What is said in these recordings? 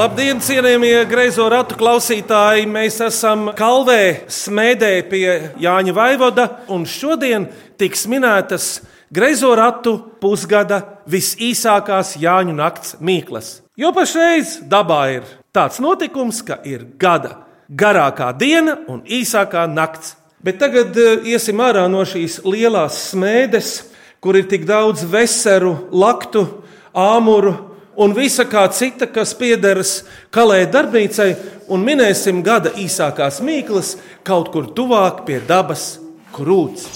Labdien, cienījamie greizo ratu klausītāji! Mēs esam Kalvē, smēdē pie Jāņa Vaivoda, un šodien tiks minētas greizo ratu pusgada visīsākās Jāņu nakts mīklas. Jo pašreiz dabā ir tāds notikums, ka ir gada garākā diena un īsākā nakts. Bet tagad eh, iesim ārā no šīs lielās smēdes, kur ir tik daudz veseru, laktu, āmuru un visa kā cita, kas piederas kalē darbnīcai, un minēsim gada īsākās mīklas kaut kur tuvāk pie dabas krūts.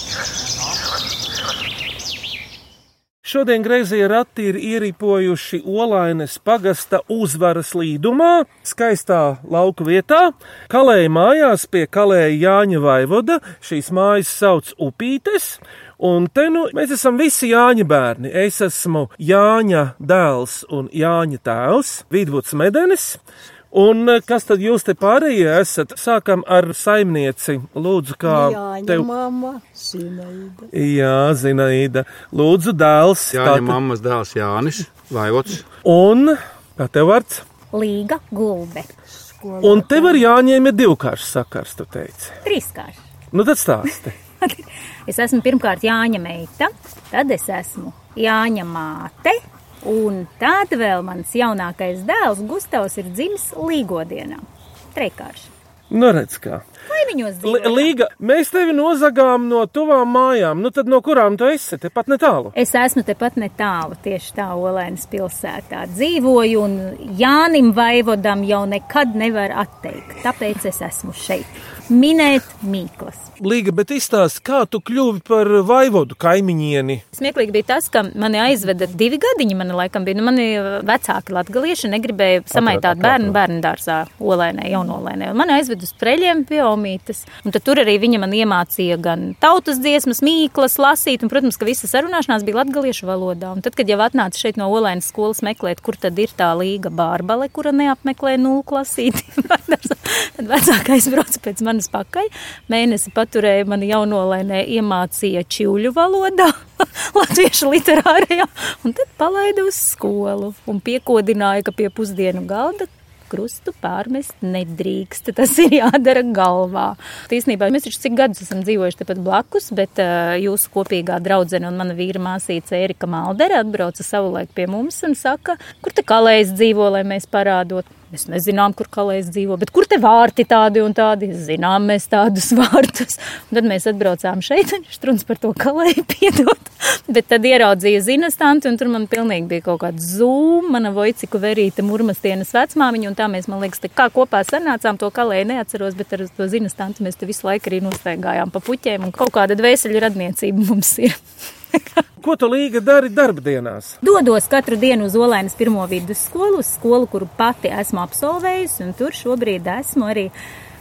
Šodien grazījā rati ir ieripojuši Olainas pagasta uzvaras līdumā, skaistā lauka vietā, Kalēja mājās pie Kalēja Jāņa Vaivoda. Šīs mājas sauc Upītes, un te nu mēs esam visi Jāņa bērni. Es esmu Jāņa dēls un Jāņa tēvs, Vidvuds Medenis. Un eh, kas tad jūs te pārējie esat? Sākam ar saimnieci. Lūdzu, kā Jāņa tev. mamma, Zinaida. Jā, Zinaida. Lūdzu, dēls. Jāņa Tātad- mammas dēls Jānis Vaivots. Un kā tev vārds? Līga gulbe. Un tev ar Jāņiem ir divkāršs sakars, tu teici. Trīskārši. Nu tad stāsti. Es esmu pirmkārt Jāņa meita, tad es esmu Jāņa māte, un tad vēl mans jaunākais dēls Gustavs ir dzimis Līgodienā. Treikārši. Nu redz kā. Līga, mēs tevi nozagām no tuvām mājām. Nu tad no kurām tu esi? Tepat netālu. Es esmu tepat netālu, tieši tā Olēnas pilsētā dzīvoju, un Jānim Vaivodam jau nekad nevar atteikt. Tāpēc es esmu šeit. Minēt mīklas. Līga, bet izstāsti, kā tu kļuvi par vaivodu kaimiņieni? Smieklīgi bija tas, ka mani aizveda divi gadiņi. Man laikam bija, nu, mani vecāki latgalieši negribēja samaitāt bērnu bērnu dārzā, olēnē, jaunolēnē. Un mani aizveda uz preļiem pie omītes. Un tad tur arī viņa man iemācīja gan tautas dziesmas, mīklas, lasīt. Un, protams, ka visa sarunāšanās bija latgaliešu valodā. Un tad, kad jau atnāca šeit no olēnas skolas meklēt, kur tad ir tā līga bārbale, kura neapmeklē nulles klasīti, tad vecākais brauca pēc manas pakaļ. Mēnesi paturēja mani jaunolēnē, iemācīja čiuļu valodā, latviešu literārajā, un tad palaida uz skolu un piekodināja, ka pie pusdienu galda krustu pārmest nedrīkst. Tas ir jādara galvā. Īsnībā mēs taču cik gadus esam dzīvojuši tepat blakus, bet uh, jūsu kopīgā draudzene un mana vīra māsīca Erika Maldere atbrauca savulaik pie mums un saka, kur te kalējs dzīvo, lai mēs parādot. Mēs nezinām, kur kalējs dzīvo, bet kur te vārti tādi un tādi. Zinām mēs tādus vārtus. Un tad mēs atbraucām šeit, un truns par to kalēju piedot. Bet tad ieraudzīja zinastanti, un tur man pilnīgi bija kaut kāds zūm, mana voiciku verīta murmastienas vecmāmiņa, un tā mēs, man liekas, te kā kopā sanācām, to kalēju neatceros, bet ar to zinastantu mēs te visu laiku arī nostaigājām pa puķiem, un kaut kāda dvēseļu radniecība mums ir. Ko tu līga dari darbdienās? Dodos katru dienu uz Olainas pirmo vidusskolu, uz skolu, kuru pati esmu absolvējusi, un tur šobrīd esmu arī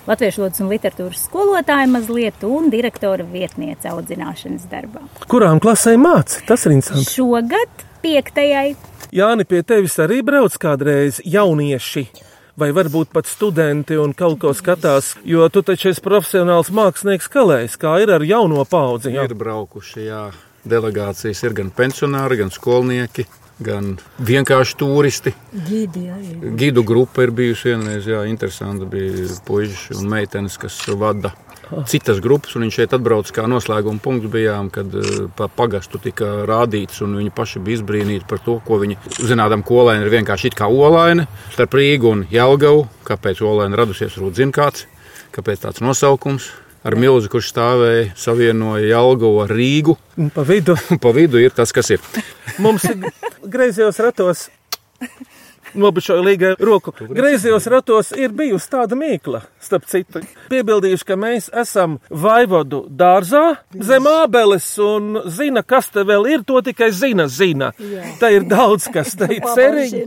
Latviešu valodas un literatūras skolotāja mazliet un direktora vietniece audzināšanas darbā. Kurām klasēm māci? Tas ir interesanti. Šogad piektajai Jāni, pie tevis arī brauc kādreiz jaunieši. Vai varbūt pat studenti un kaut ko skatās, jo tu taču esi profesionāls mākslinieks kalējs, kā ir ar jauno paudzi. Jā. Ir braukuši, jā, delegācijas ir gan pensionāri, gan skolnieki, gan vienkārši turisti. Gidi arī. Gidu grupa ir bijusi vienreiz, jā, interesanti bija puiši un meitenes, kas vada citas grupas, un viņš šeit atbrauca kā noslēguma punkts bijām, kad eh, pa pagastu tika rādīts, un viņi paši bija izbrīnīti par to, ko viņi zinādam, ka olaina ir vienkārši it kā olaina starp Rīgu un Jelgavu. Kāpēc olaina radusies, varbūt zina kāds, kāpēc tāds nosaukums. Ar milzu, kurš stāvēja, savienoja Jelgavu ar Rīgu. Pa vidu Un pa vidu ir tas, kas ir. mums ir griezījos ratos. Nobučoju līgai roku. Griezījos ratos ir bijusi tāda mīkla, starp citu. Piebildījuši, ka mēs esam vaivodu dārzā zem ābeles un zina, kas te vēl ir, to tikai zina, zina. Tā ir daudz, kas te ir cerīgi.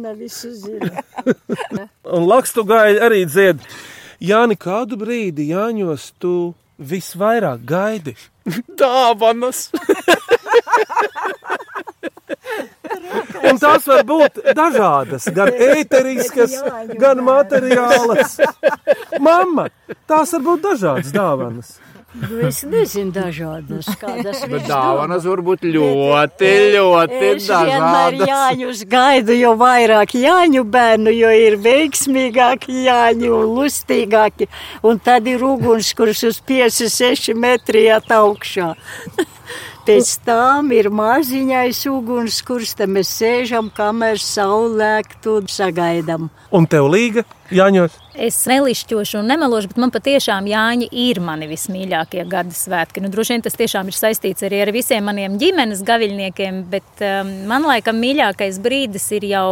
Un lakstu gāja arī dzied. Jāni, kādu brīdi Jāņos tu visvairāk gaidi? Dāvanas! Un tās var būt dažādas, gan ēteriskas, gan materiālas. Mamma, tās var būt dažādas dāvanas. Nu, es nezinu, dažādas kādas Bet dāvanas var būt ļoti, ļoti Es dažādas. Jāņus gaidu, jo vairāk Jāņu bērnu, jo ir veiksmīgāki Jāņu un lustīgāki. Un tad ir uguns, kurš uz 5-6 metri iet augšā. Pēc tam ir maziņais uguns, kurš te mēs sēžam, kamēr saulēktu sagaidam. Un tev līga, Jāņos? Es nelišķošu un nemelošu, bet man patiešām Jāņa ir mani vismīļākie gada svētki. Nu, droši vien tas tiešām ir saistīts arī ar visiem maniem ģimenes gaviļniekiem, bet um, man laikam mīļākais brīdis ir jau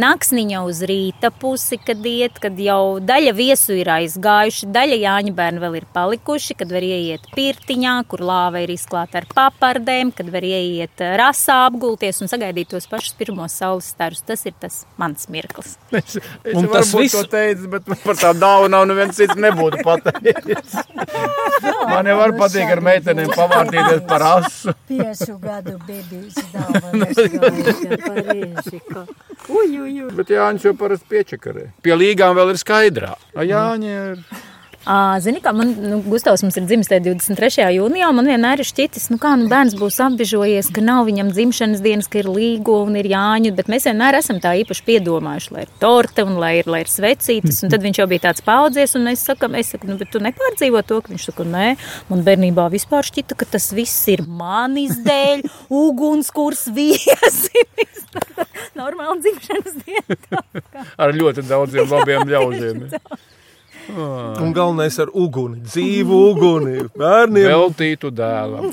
naksniņa uz rīta pusi, kad iet, kad jau daļa viesu ir aizgājuši, daļa Jāņa bērni vēl ir palikuši, kad var ieiet pirtiņā, kur lāva ir izklāta ar papardēm, kad var ieiet rasā apgulties un sagaidīt tos pašus pirmos saules starus. Tas ir tas mans mirklis. Es, es Un tas viss- to teicu, bet man par tādu dāvanu neviens cits nebūtu pateicis. Man jau var patīk ar meitenēm pavārtīties par asu. Piecu gadu bebīs dāvanas. Uj, uj, uj. Bet Jānis jau parasti piečakarē. Pie līgām vēl ir skaidrā. A Jāņa ir. Zini, kā man, nu, Gustavs mums ir dzimis tajā 23. jūnijā, man vienmēr ir šķitis, nu, kā nu, bērns būs apbežojies, ka nav viņam dzimšanas dienas, ka ir līgo un ir jāņu, bet mēs vienmēr esam tā īpaši piedomājuši, lai ir torte un lai ir, lai ir svecītas, un tad viņš jau bija tāds paudzies, un es saku, es saku, nu, bet tu nepārdzīvo to, ka viņš saka, nē, man bērnībā vispār šķita, ka tas viss ir manis dēļ, ugunskurs viesi. Normāla dzimšanas diena. Ar ļoti daudziem labiem ļaudīm. Un galvenais ar uguni, dzīvu uguni, bērniem. Veltītu dēlam.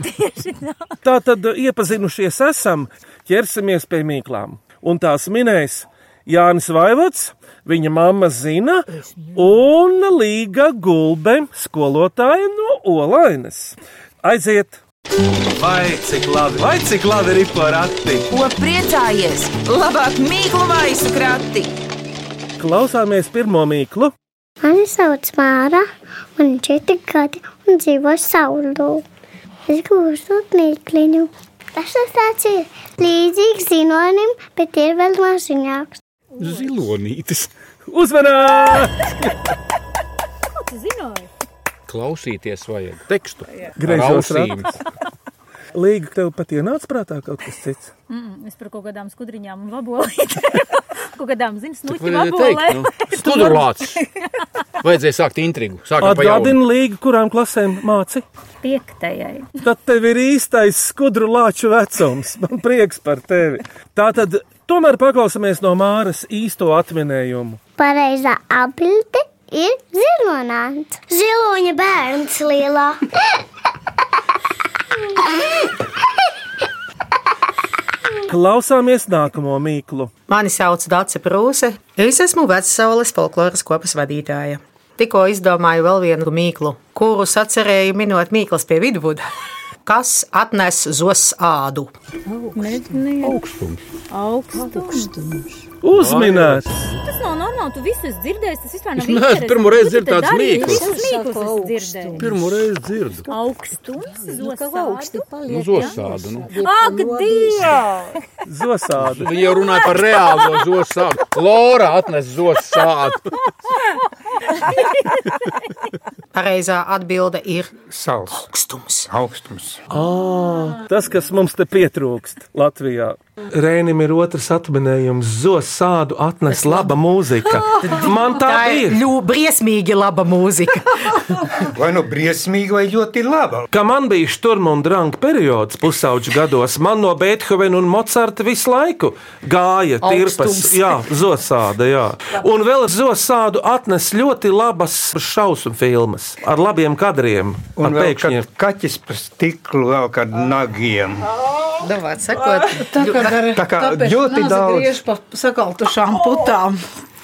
Tā tad iepazinušies esam, ķersimies pie mīklām. Un tās minēs Jānis Vaivots, viņa mamma Zina un Līga Gulbe, skolotāja no Olainas. Aiziet! Vai cik labi, vai cik labi ir porati? Ko priecājies? Labāk mīklu maisu krati! Klausāmies pirmo mīklu. Mani sauc Māra, man ir četri gadi un dzīvo saulē. Es uzdot mīkliņu. Tas tas tāds ir līdzīgs zinonim, bet ir vēl maziņāks. Zilonītis. Uzmanīt! Klausīties vajag tekstu. Greizos Rausīm. Līga, tev pat ienāca prātā kaut kas cits. Mm, es par kaut kādām skudriņām un vabolītēm. Kaut kādām, zini, snuķi vabolēm. nu, Skudurlāts. Vajadzēja sākt intrigu. Atgādini Līga, kurām klasēm māci. Piektajai. Tad tev ir īstais skudru lāču vecums. Man prieks par tevi. Tā tad tomēr paklausāmies no Māras īsto atminējumu. Pareizā atbilde ir zilonis. Ziloņa bērns lielā. Klausāmies nākamo mīklu. Mani sauc Dārsa Prūse. Es esmu Vecaules folkloras kopas vadītāja. Tikko izdomāju vēl vienu mīklu, kurus atcerēju minot mīklas pie vidvuda. Kas atnes zos ādu? Augstums. Uzminēt! Tas nav normāli. Tu visu esi dzirdējis. Tas vispār nav Es neesmu pirmo reizi dzirdējis tāds mīkls. Visus mīklus esi dzirdējis. Pirmo reizi dzirdu. Augstums. Augsti Nu, zosādu. Nu. Ak, Dievs! Zosādu. Viņa jau runāja par reālo zosādu. Lora atnes zosādu. Pareizā atbilde ir Sals, augstums. augstums. Tas, kas mums te pietrūkst Latvijā. Rēnim ir otrs atminējums. Zosādu atnes laba mūzika. Man tā Tā ir ļoti briesmīgi laba mūzika. Vai nu briesmīgi, vai ļoti laba. Kā man bija šturma un dranga periods pusauģu gados, man no Beethovena un Mocarta visu laiku gāja tirpas. Jā, zosāda, jā. Un vēl zosādu atnes ļoti labas šausmu filmas ar labiem kadriem. Un ar vēl pēkšņiem. kaķis pa stiklu vēl kad nagiem. Davāt, sakot, Tā kā ļoti daudz. Griež pa sakaltušām putām.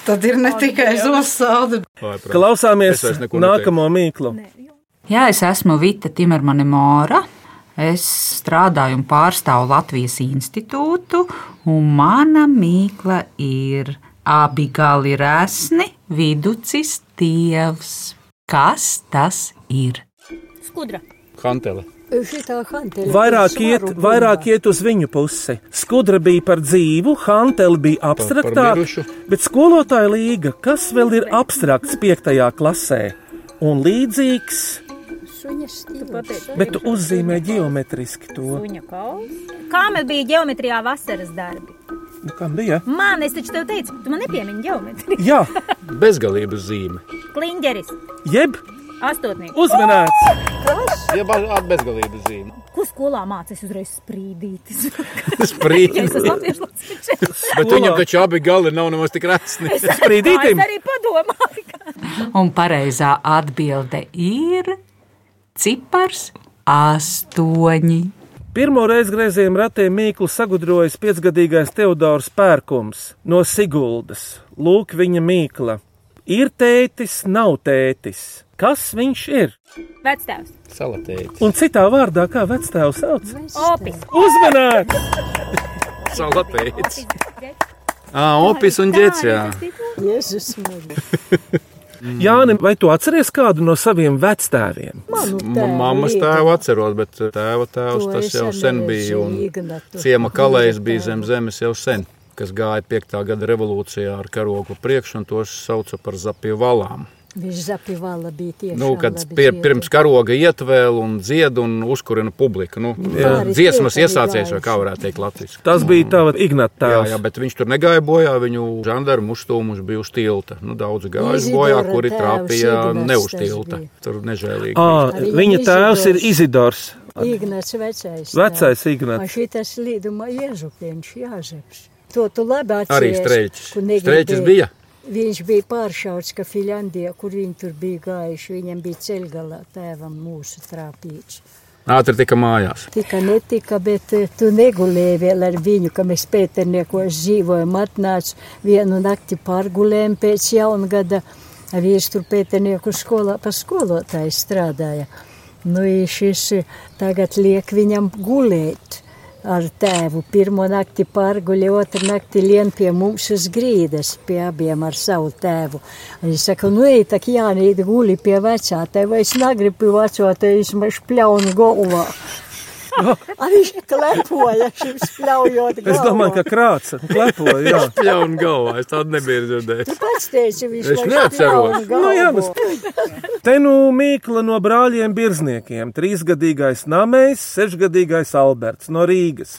Tad ir ne tikai zosāde. Klausāmies nākamo mīklu. Jā, es esmu Vita Timermane Māra. Es strādāju un pārstāvu Latvijas institūtu, un mana mīkla ir abi gali resni, viducis tievs. Kas tas ir? Skudra. Kantele. Vairāk iet, vairāk iet uz viņu pusi. Skudra bija par dzīvu, hanteli bija abstraktāka, bet skolotāja līga, kas vēl ir abstrakts piektajā klasē un līdzīgs, bet tu uzzīmē ģeometriski to. Suņa kauls. Kā man bija ģeometrijā vasaras darbi? Nu, kam bija? Man, es taču teicu, tu man nepiemini ģeometriju. Jā, Bezgalības zīme. Kliņģeris, jeb astotnieks. uzmanēts. Jeb ar bezgalības zīme. Ko skolā mācīs uzreiz sprīdītis? Locekļs. Bet viņam taču abi gali nav nemaz tik resni. Sprīdītim. Es arī padomāju. Un pareizā atbilde ir cipars astoņi. Pirmo reizi greiziem ratiem mīklu sagudrojas piecgadīgais Teodors Pērkums no Siguldas. Lūk, viņa mīkla. Ir tētis, nav tētis. Kas viņš ir? Vectēvs. Salatēti. Un citā vārdā, kā vectēvs sauc? Opis. Uzmanēt! Salatēti. Ā, opis un ģets, jā. Jēzus, Marija. Jāni, vai tu atceries kādu no saviem vectēviem? M- Mammas tēvu atceros, bet tēva tēvs To tas jau sen bija. Un ciema kalējs bija zem zemes jau sen, kas gāja 5. gada revolūcijā ar karogu priekšu, un tos sauca par zapju valām. Viņš zapivala bija tieši. Nu, kad pir, pirms karoga ietvēl un dzied un uzkurina publiku. Nu, Pāri dziesmas tiek arī iesācies, vai kā varētu teikt latviešu. Tas bija tava Ignata Jā, tēvs. jā, bet viņš tur negāja bojā. Viņu žandarmu uzstūmuši bija uz tilta. Nu, daudzi gājuši bojā, kuri trāpīja ne uz tilta. Tur nežēlīgi. À, viņa tēvs ir Izidors. Ignats vecais. Vecais Ignats. Man šitas līduma Jēzupiņš, Jāzeps. To tu labi atceries. Arī negribēja- Streļķis bija? Viņš bija pāršauts, ka Filandijā, kur viņi tur bija gājuši, viņam bija ceļgalā tēvam mūsu trāpīts. Ātri tika mājās. Tika netika, bet eh, tu negulēji vēl ar viņu, ka mēs pēterniekos dzīvojam, atnāc vienu nakti pārgulējam pēc jaungada. Vīrs tur pēternieku skolā pa skolotāju strādāja. Nu, šis eh, tagad liek viņam gulēt ar tēvu. Pirmo nakti pārguļi, otru nakti lien pie mums uz grīdas, pie abiem ar savu tēvu. Viņi saka, nu, ej, tak jānīt guli pie vecā tēva, es negribu pie vecā tēva, es maš pļaunu galvā. A viņš klepoja, šim spļaujot galvā. Es domāju, ka krāts klepoja. Jā. Ļaun galvā, es tādu nebiju dzirdējis. Tu pats teici, viņš Es neatceros. Nu, jā, galvā. Te nu mīkla no brāļiem Birzniekiem, trīsgadīgais Namējs, sešgadīgais Alberts no Rīgas.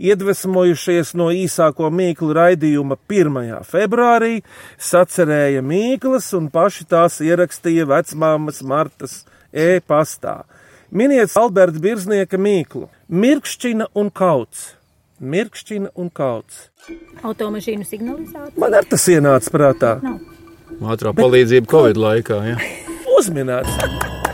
Iedvesmojušies no īsāko mīklu raidījuma 1. februārī, sacerēja mīklas un paši tās ierakstīja vecmāmas Martas e-pastā. Miniet Alberta Birznieka mīklu - mirkšķina un kauts. Mirkšķina un kauts. Automašīnu signalizācija. Man ar tas ienāca prātā. Ātrā palīdzība Covid laikā. Ja? Uzminēts!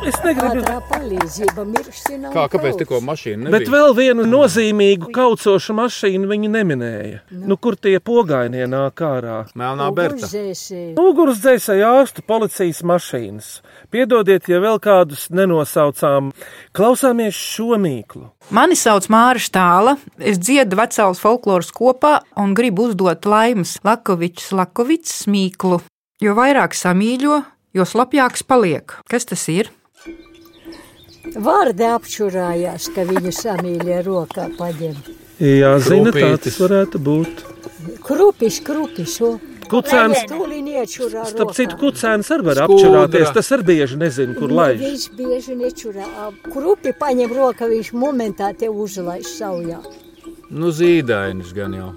Es negribu. Ātrā palīdzība mirkšķina. un Kā, kāpēc tikko mašīna Bet nebija? vēl vienu nozīmīgu kaucošu mašīnu viņi neminēja. Nu, kur tie pogainie nāk ārā? Melnā Berta. Ugunsdzēsēji. Ugunsdzēsēji ārstu policijas mašīnas. Piedodiet, ja vēl kādus nenosaucām. Klausāmies šo mīklu. Mani sauc Māra Štāla. Es dziedu vecālas folkloras kopā un gribu uzdot laimas Lakovičs Lakovits smīklu. Jo vairāk samīļo, jo slapjāks paliek. Kas tas ir? Vārdi apčurājās, ka viņu samīļie rokā paņem. Jā, zina, tā Krupītis. tas varētu būt. Krupis, krupis, o. Kucēns, starp citu, kucēns arī var Skudra. apčurāties. Tas arī bieži nezinu, kur laiž. Viņš bieži nečurā. Krupi paņem roka, viņš momentā te uzlaiž saujā. Nu, zīdainis gan jau.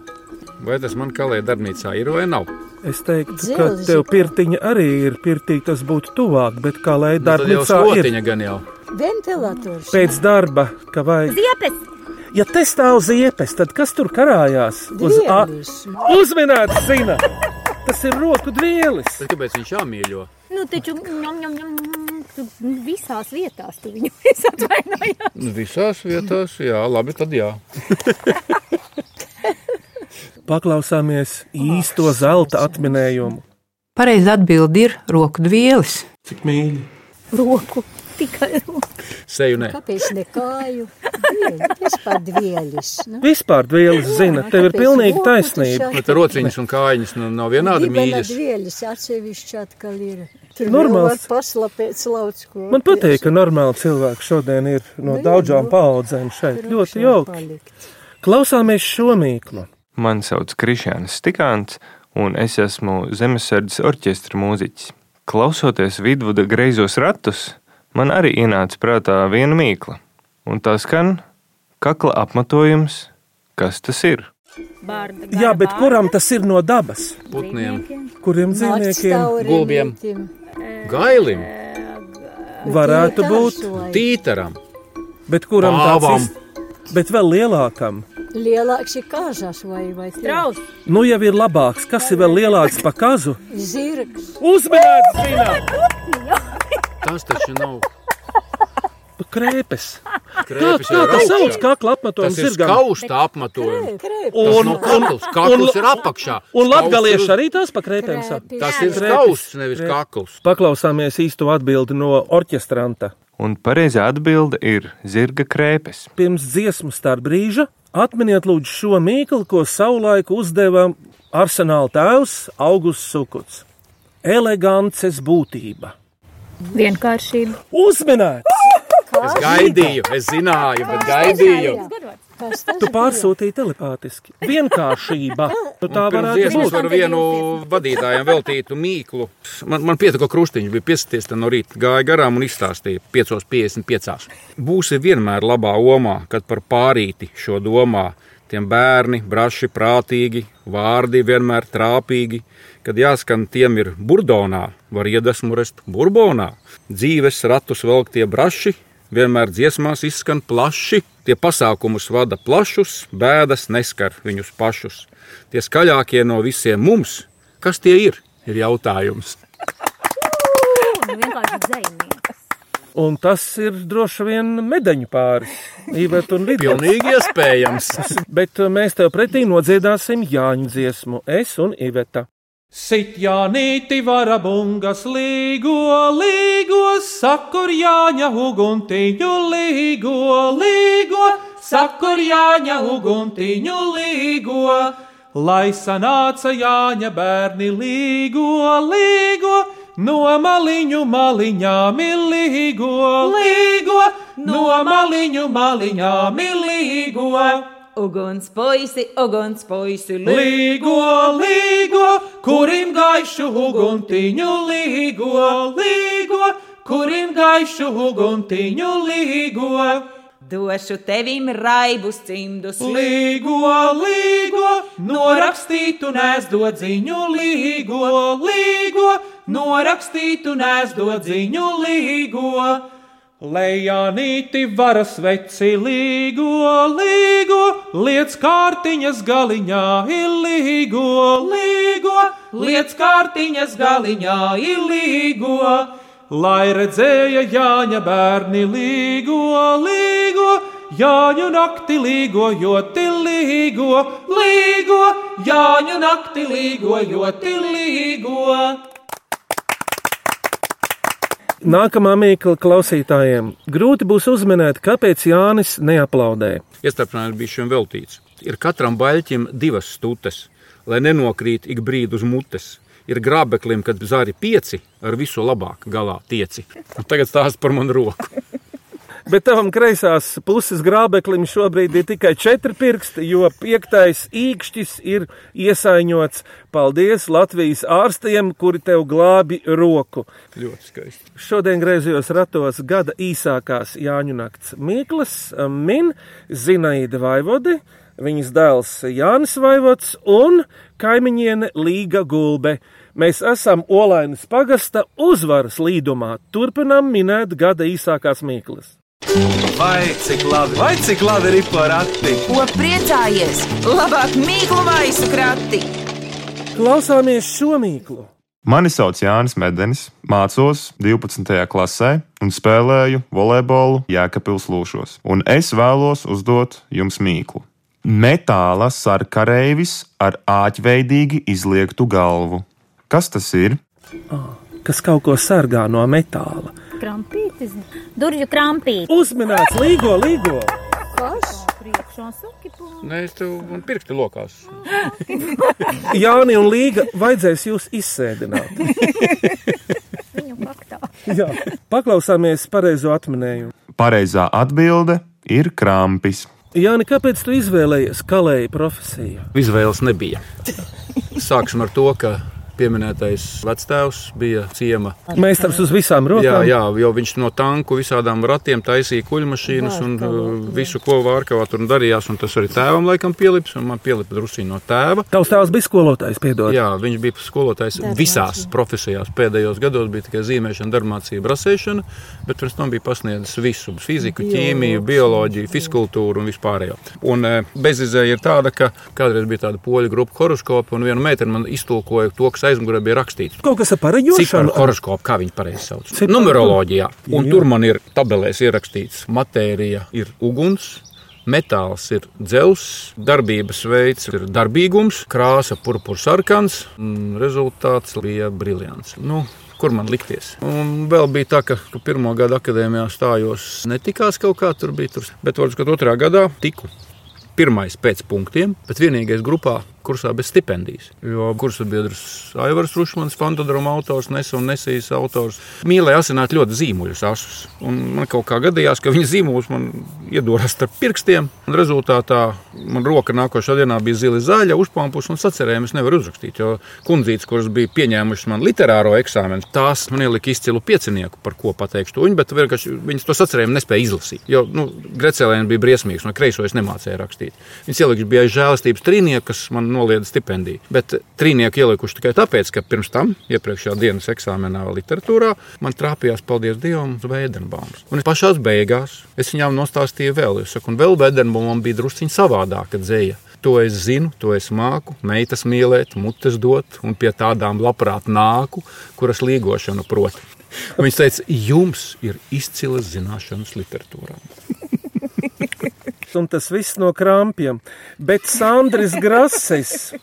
Vai tas man kalē darbnīcā ir vai nav? Es teiktu, ka Dzelzi tev pirtiņa arī ir. Pirtī tas būtu tuvāk, bet kā lai Nu, darbnīcā ir. slotiņa gan jau. Ventilators. Pēc darba, ka vajag. Ziepes! Ja te stāv ziepes, tad kas tur karājās? Uz a-. Uzminēts, zina! Tas ir roku dvielis. Tad kāpēc viņš jāmīļo? Nu, taču ņem, ņem, ņem, tu visās vietās tu viņu es atvainojos. Nu, visās vietās, jā, labi, tad jā. Paklausāmies īsto zelta atminējumu. Pareizi atbild ir roku dvielis. Cik mīļi. Roku, tikai roku. Seju nē. Kāpēc ne kāju? Dvieļi, Vispār dvielis. Nu, Vispār dvielis zina, tev ir pilnīgi taisnība. Bet rociņas un kājiņas nu, nav vienādi Dibena mīļas. dvielis atsevišķi atkal ir. Tur Normāls. var paslapēt slauc ko. Man patīk, ka normāli cilvēki šodien ir no daudzām nu, paudzēm šeit. Ļoti jauki. Klausāmies šo mīklu. Mani sauc Krišjāns Stikāns, un es esmu Zemesardzes orķestra mūziķis. Klausoties vidvuda greizos ratus, man arī ienāca prātā viena mīkla, un tā skan kakla apmetojums. Kas tas ir? Jā, bet kuram tas ir no dabas? Putniem, Kuriem dzīvniekiem Gulbiem. itim. gailim, varētu būt? Tītaram, Bet kuram tāds ir? Bet vēl lielākam. Lielāks ir kāzas vai, vai Traus. Nu jau ir labāks. Kas ir vēl lielāks par kazu? Zirgs. Uzmanīts, zināt! tas taču nav Krēpes. Kā, krēpes. kā tas sauc? Kakla apmetojums ir zirgam. skausta apmetojums. Un, nav kakls, ir apakšā. un latgalieši arī tās pa krēpēm sāk. Tas ir Krēpes. skausts, nevis kakls. Paklausāmies īsto atbildi no orķestranta. Un pareizā atbilde ir zirga krēpes. Pirms dziesmu starp brīža atminiet lūdzu šo mīklu, ko savulaik uzdeva arsenāla tēvs Augusts Sukuts. Elegances būtība. Vienkāršība. Uzminēt! Es gaidīju, es zināju, bet gaidīju. Tu pārsūtīji telepātiski. Vienkāršība. Nu, tā varētu būt. var vienu vadītājam veltītu mīklu. Man, man pietika krustiņš, bija piesties no rīta, gāja garām un izstāstīja 5,55. Būsi vienmēr labā omā, kad par pārīti šo domā. Tiem bērni, braši, prātīgi, vārdi vienmēr trāpīgi. Kad jāskan tiem ir burdonā, var iedvesmu rast burbonā. Dzīves ratus velk tie braši, vienmēr dziesmās izskan plaši. Tie pasākumus vada plašus, bēdas neskar viņus pašus. Tie skaļākie no visiem mums, kas tie ir, ir jautājums. Nu. Un tas ir droši vien medaļu pāris. Iveta un Lidija. Pilnīgi iespējams. Bet mēs tev pretī nodziedāsim Jāņu dziesmu. Es un Iveta. Sit Jānīti varabungas līgo, līgo, sakur Jāņa uguntiņu līgo, līgo, sakur Jāņa uguntiņu līgo. Lai sanāca Jāņa bērni līgo, līgo, no maliņu maliņām ir līgo, no maliņu maliņām ir līgo. Uguns puisi, uguns puisi, Līgo, līgo, kurim gaišu uguntiņu līgo, līgo, kurim gaišu uguntiņu līgo. Došu tevim raibus cimdus, Līgo, līgo, norakstītu nesdodziņu līgo, līgo, norakstītu nesdodziņu līgo. Lejānīti varas veci līgo, līgo, liec kārtiņas galiņā ir līgo, liec kārtiņas galiņā ir līgo. Lai redzēja Jāņa bērni līgo, līgo, Jāņu nakti līgo, joti līgo, līgo, Jāņu nakti līgo, joti līgo. Nākamā mīkla klausītājiem. Grūti būs uzminēt, kāpēc Jānis neaplaudē. Iestarpinājums bija šiem veltīts. Ir katram baļķim divas stūtes, lai nenokrīt ik brīdi uz mutes. Ir grābeklim, kad zari pieci, ar visu labāk galā tieci. Un tagad stāsta par manu roku. Bet tavam kreisās puses grābeklim šobrīd ir tikai četri pirksti, jo piektais īkšķis ir iesaiņots. Paldies Latvijas ārstiem, kuri tev glābi roku. Ļoti skaisti. Šodien griezījos ratos gada īsākās Jāņu nakts Mīklas, Min, Zinaida Vaivodi, viņas dēls Jānis Vaivods un kaimiņiene Līga Gulbe. Mēs esam Olainas pagasta uzvaras līdumā. Turpinām minēt gada īsākās Mīklas. Vai cik labi, vai cik labi ir porakti? ko priecājies? Labāk mīklu maisu krati! Klausāmies šo mīklu. Mani sauc Jānis Medenis, mācos 12. klasē un spēlēju volejbolu Jēkabils Lūšos. Un es vēlos uzdot jums mīklu. Metāla sarkareivis ar āķveidīgi izliektu galvu. Kas tas ir? Kas kaut ko sargā no metāla? Krampītis, durvju krampītis. Uzminēts, līgo, līgo! Kas? Priekšā saki. Nē, es tev man pirksti lokās. Jāni un Līga, vajadzēs jūs izsēdināt. Jā, paklausāmies pareizo atminējumu. Pareizā atbilde ir krampis. Jāni, kāpēc tu izvēlējies kalēju profesiju? Izvēles nebija. Sāksim ar to, ka pieminētais vectēvs bija ciema. Meistars uz visām rokām. Jā, jā, jo viņš no tanku visādām ratiem taisīja kuģmašīnas un uh, visu, ko vārkavā tur darījās. Un tas arī tēvam laikam pielips, un man pielipa drusciņi no tēva. Tavs tēvs bija skolotājs, piedod. Jā, viņš bija skolotājs visās profesijās. Pēdējos gados bija tikai zīmēšana, darbmācība, rasēšana, bet pirms tam bija pasniedzis visu - fiziku, ķīmiju, bioloģiju, fiskultūru un vispārējo. Un eh, bezizēja ir tāda, ka kādreiz bija tāda poļu grupa horoskopa, un viena meitene man iztulkoja to, kas aizmugurē bija rakstīts. Kaut kas ar pareģošanu? Horoskopu, kā viņi pareizi sauc. Ciparu. Numeroloģijā. Un Jā. tur man ir tabelēs ierakstīts, matērija ir uguns. Metāls ir dzelzs, darbības veids ir darbīgums, krāsa purpurs sarkans, un rezultāts bija briljants. Nu, kur man likties? Un vēl bija tā, ka, ka pirmā gada akadēmijā stājos netikās kaut kā tur bija, tur, bet varbūt, otrā gadā tiku. Pirmais pēc punktiem, bet vienīgais grupā, kursā bez stipendijas. Jo kursa biedrs Aivars Rušmans, Fantodroma autors, Nesa un Nesijas autors, mīlēja asināt ļoti zīmuļus asus. Un man kaut kā gadījās, ka viņa zīmuls man iedūrās starp pirkstiem, rezultātā man roka nākošā dienā bija zila zaļa, uzpampus un sacerējumu es nevaru uzrakstīt, jo kundzītes, kuras bija pieņēmušas man literāro eksāmenu, tās man ielika izcilu piecinieku, par ko pateikšu to viņu, bet vienkārši viņas to sacerējumu nespēja izlasīt. Jo, nu, Grecelēna bija briesmīgs, no kreiso es nemācēju rakstīt. Viņas ielika bija žēlastības trīnieku, kas man noliedza stipendiju. Bet trīnieku ielikuši tikai tāpēc, ka pirms tam, iepriekšējā dienas eksāmenā literatūrā, man trāpījās, paldies Dievam, Vēdenbaums. Un es pašās beigās es viņām nostāstīju vēl, es saku, un vēl Vēdenbaumam bija drusciņi savādāka dzēja. To es zinu, to es māku, meitas mīlēt, mutes dot, un pie tādām labprāt nāku, kuras līgošanu prot. Un viņš teica, jums ir izcilas zināšanas literatūrā. Un tas viss no krampiem. Bet Sandris Grases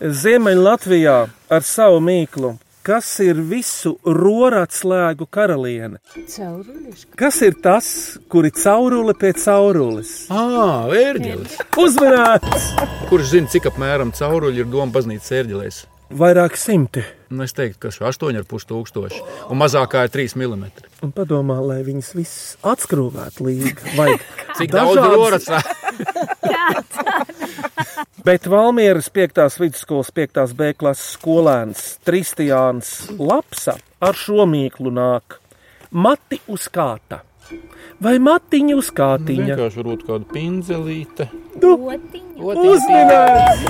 Ziemeļlatvijā ar savu mīklu. Kas ir visu roratslēgu karaliene? Caurulis. Kas ir tas, kuri cauruli pie caurulis? Ah, ērģelis. Uzmanīts! Kurš zina, cik apmēram cauruļi ir doma baznīcas ērģelēs? Vairāk simti. Nu, es teiktu, ka 8,5 tūkstoši, un mazākā ir 3 mm. Un padomā, lai viņas visas atskrūvētu līdzi. Cik daudz roras? Bet Valmieras 5. vidusskolas 5. B klases skolēns Tristiāns Lapsa ar šo mīklu nāk. Mati uz kāta. Vai matiņa uz kātiņa? Vienkārši varbūt kāda pinzelīte. Nu, uzmanīgs!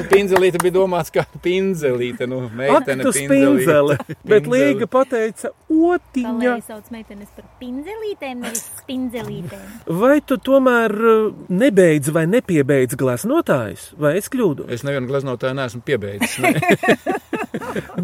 Nu, pinzelīte bija domāts kā pinzelīte, nu, meitene Aktus pinzele, bet Līga pateica otiņa. Kalēji sauc meitenes par pinzelītēm, nevis spindzelītēm. Vai tu tomēr uh, nebeidz vai nepiebeidz gleznotājus, vai es kļūdu? Es nevienu gleznotāju neesmu piebeidzis. Ne.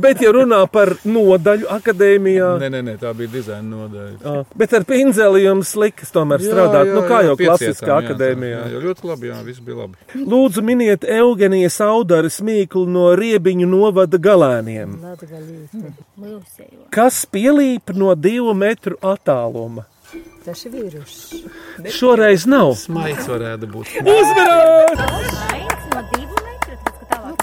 Bet, ja runā par nodaļu akadēmijā, nē, nē, nē, tā bija dizaina nodaļa. Ā, bet ar pinzeli jums likas tomēr strādāt, nu kā jau piecietām, klasiskā jā, akadēmijā. Jā, jā, ļoti labi, jā, viss bija labi. Lūdzu, miniet Eugenijas audaras mīklu no riebiņu novada galēniem. Kas pielīp no divu metru attāluma? Tas ir vīrus. Šoreiz nav. Smaids varētu būt.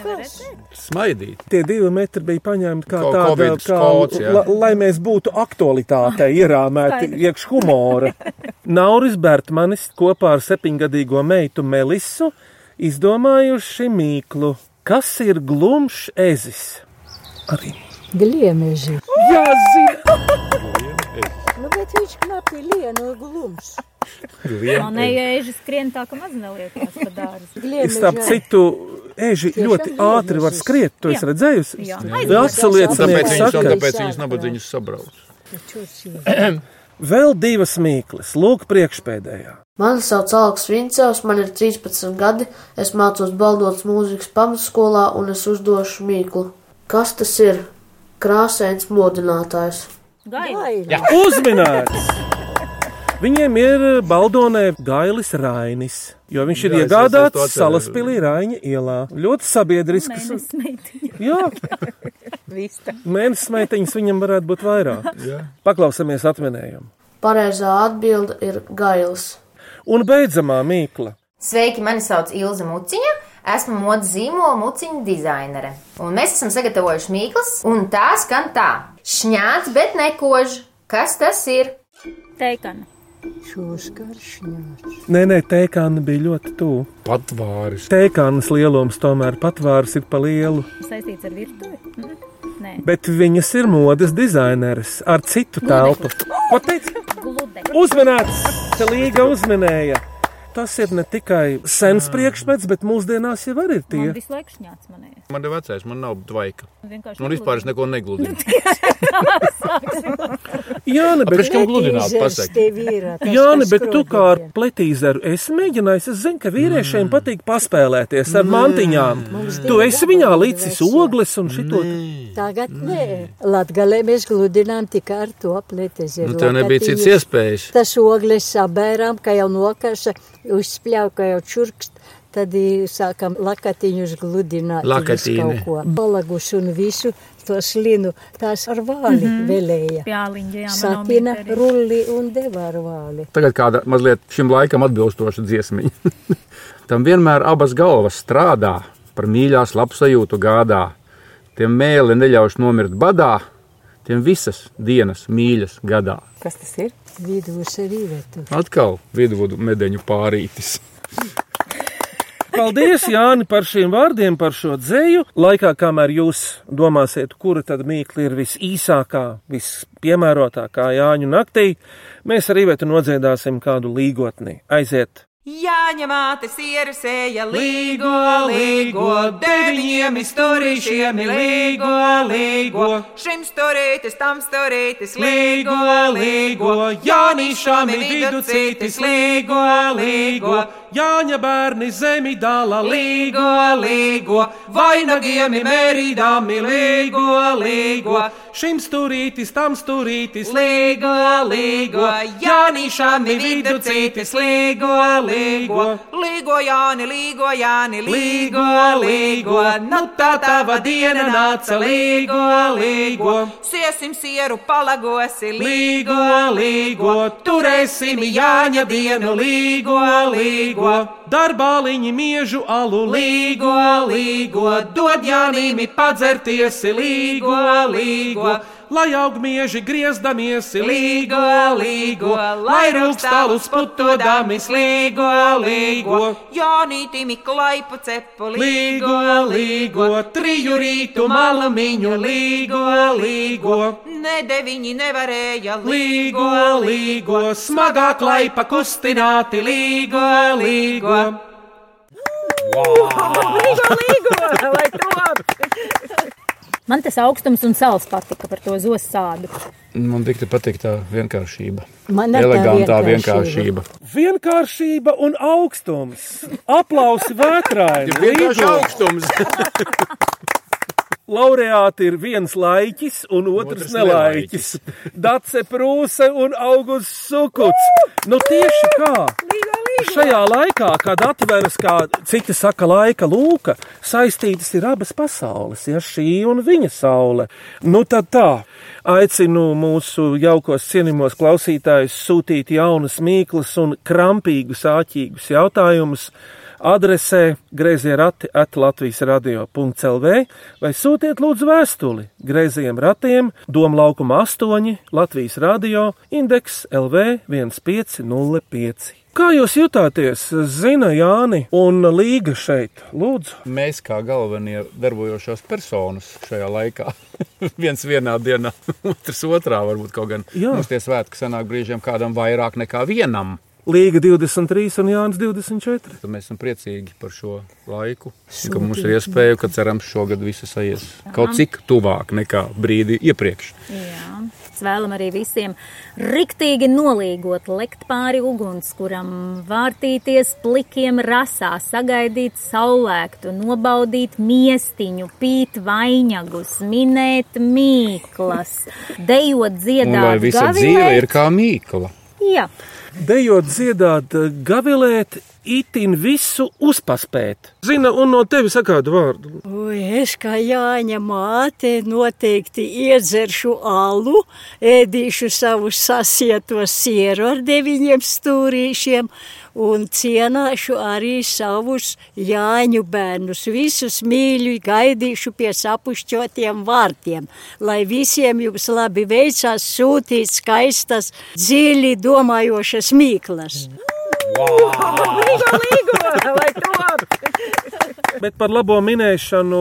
Redzēt. Smaidīt. Tie divi metri bija paņemti kā Kaut tāda, kā, skots, la, lai mēs būtu aktualitātei ierāmēti iekš humora. Nauris Bertmanis kopā ar septiņgadīgo meitu Melisu izdomājuši mīklu. Kas ir glumšs ezis? Arī. Gliemeži. Jā, zina! Nu, bet viņš knapi lienu glums. Man neieži skrien tā, ka maz neliekās pa dārzu. Starp citu, eži ļoti ātri var gliemeži. skriet. Esi Jā. redzējusi? Jā. Vecaliecinieki Tāpēc saka. tāpēc viņus nabaga viņus sabrauc. Vēl divas mīklas, lūk, priekšpēdējā. Mani sauc Aleks Vincevs, man ir 13 gadi, es mācos Baldotas mūzikas pamatskolā un es uzdošu mīklu. Kas tas ir? Krāsains modinātājs. Gaila. Uzminēts! Viņiem ir Baldonē Gailis Rainis, jo viņš ir Jā, iegādāts. Salaspīlī Raņa ielā. Ļoti sabiedrisks. Jā, Vista. mēnesis meitiņas viņam varētu būt vairāk. Jā. Paklausāmies atminējumu. Pareizā atbilde ir Gailis. Un beidzamā mīkla. Sveiki, mani sauc Ilza Muciņa. Esmu modes zīmola muciņu dizainere. Un mēs esam sagatavojuši mīklas, un tā skan tā. Šņāts, bet nekož. Kas tas ir? Teikana. Šūskaršņāts. Nē, nē, teikāna bija ļoti tuvu. Patvāris. Teikānas lielums tomēr patvārs ir pa lielu. Saistīts ar virtuvi? Mhm. Nē. Bet viņas ir modes dizaineris ar citu telpu. Ko teica? Uzmanīts! Līga uzminēja. Tas ir ne tikai sens priekšmets, bet mūsdienās jau arī ir tie. Man visu laiku šņāts manējais. Man ir vecais, man nav dvaika. Vienkārši Man vispār es neko negludinu. Jā, ne, bet Priekš kam gludināt, pasaki? Jā, ne, bet tu kā ar pletīzeru esi mēģinājis. Es zinu, ka vīriešiem patīk paspēlēties ar mantiņām. Tu esi viņā līdzis ogles un šito. Tagad nē, Latgalē mēs gludinām tikai ar to pletezeru. Nu, tev nebija cits iespējas. Tas ogles sabērām, ka jau nokaša, jau čurkst. Tad i sākam lakatiņus gludināt. Lakatīne. kaut ko. Balagus un visu to slinu. Tās ar vāli mm. -hmm. velēja. Pjāliņa, jā, arī. rulli un deva ar vāli. Tagad kāda mazliet šim laikam atbilstoša dziesmiņa. Tam vienmēr abas galvas strādā, par mīļās labsajūtu gādā. Tiem mēli neļauš nomirt badā, tiem visas dienas mīļas gadā. Kas tas ir? Vidus arī vietu. Atkal vidvudu medeņu pārītis. Paldies, Jāni, par šiem vārdiem, par šo dzēju. Laikā, kamēr jūs domāsiet, kura tad mīkla ir visīsākā, vispiemērotākā Jāņu naktī, mēs arī vietu nodziedāsim kādu līgotni. Aiziet! Jāņa māte sieru sēja līgo, līgo, deviņiem izturīšiem līgo, līgo. Šim storītis, tam storītis, līgo, līgo, Jānīšām ir viducītis, līgo, līgo. Jāņa bērni zemi dala Līgo, līgo, vainagiem ir mērīdami, līgo, līgo. Šim stūrītis, tam stūrītis, Līgo, līgo, Jānīšām ir viducītis, līgo, līgo. Līgo, Jāni, līgo, Jāni, līgo, līgo. Nu tā tava diena nāca, līgo, līgo. Siesim sieru palagosi, līgo, līgo. Turēsim Jāņa dienu, līgo, līgo. darbāliņi miežu alu. Līgo, līgo, dod Jānīm padzerties, līgo, līgo. Lai aug mieži griezdamies, Līgo, līgo, lai rūkstālus putodamis, līgo, līgo. Jānītimi klaipu cepu, līgo, līgo, triju rītu malumiņu, līgo, līgo. Ne deviņi nevarēja, līgo, līgo, smagā klaipa kustināti, līgo, līgo. Līgo, līgo, lai top! Man tas augstums un sāls patika par to zosu sādu. Man tik patīk tā vienkāršība. Man tā Elegantā vienkāršība. vienkāršība. Un augstums. Aplausi vētrai. Vienkārši augstums. Laureāti ir viens laikis un otrs, Otrs nelaiķis. Dace prūse un augusts sukuts. Nu tieši kā. Šajā laikā, kad atveras, kā citi saka, laika lūka, saistītas ir abas pasaules, ja šī un viņa saule. Nu tad tā, aicinu mūsu jaukos cienījumos klausītājus sūtīt jaunas mīklas un krampīgus, āķīgus jautājumus adresē grazījā rati at Latvijas radio.clv vai sūtiet lūdzu vēstuli grazījiem ratiem Doma laukuma 8 Latvijas radio indeks LV 1505. Kā jūs jutāties? Zina Jāni un Līga šeit. Lūdzu. Mēs kā galvenie darbojošās personas šajā laikā, viens vienā dienā, otrs otrā, varbūt kaut gan Jā. mums tie svētki sanāk brīžiem kādam vairāk nekā vienam. Līga 23 un Jānis 24. Tad mēs esam priecīgi par šo laiku, ka mums ir iespēja, ka cerams šogad viss aizies kaut cik tuvāk nekā brīdi iepriekš. Jā. Es vēlam arī visiem riktīgi nolīgot, lekt pāri ugunskuram, vārtīties plikiem rasā, sagaidīt saulēktu, nobaudīt miestiņu, pīt vainagus, minēt mīklas, dejot, dziedāt, lai visa gavilēt. dzīve ir kā mīkla. Jā. Dejot, dziedāt, gavilēt itin visu uzpaspēt. Zina, un no tevis sakādu vārdu. Ui, es kā Jāņa māte noteikti iedzeršu alu, ēdīšu savus sasietos sieru ar deviņiem stūrīšiem un cienāšu arī savus Jāņu bērnus. Visus mīļu gaidīšu pie sapušķotiem vārtiem, lai visiem jums labi veicās sūtīt skaistas, dziļi domājošas mīklas. Wow! Līgo, līgo, lai top! Bet par labo minēšanu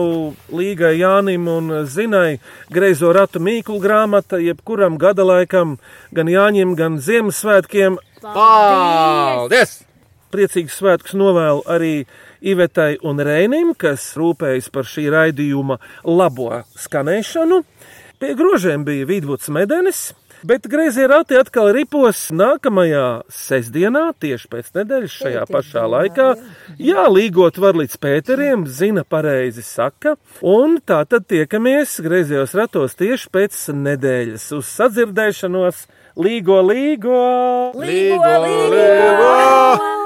Līgai Jānim un Zinai Greizo ratu mīklu grāmata jebkuram gada laikam, gan Jāņim, gan Ziemassvētkiem. Paldies! Priecīgs svētkus novēlu arī Ivetai un Rēnim, kas rūpējas par šī raidījuma labo skanēšanu. Pie grožiem bija Vidvuds Medenis, Bet grazījā rati atkal ripos nākamajā sestdienā, tieši pēc nedēļas, šajā pašā laikā. Jā, līgot var līdz Pēteriem, zina pareizi saka. Un tā tad tiekamies grazījos ratos tieši pēc nedēļas uz sadzirdēšanos. Līgo, līgo! Līgo, līgo! līgo!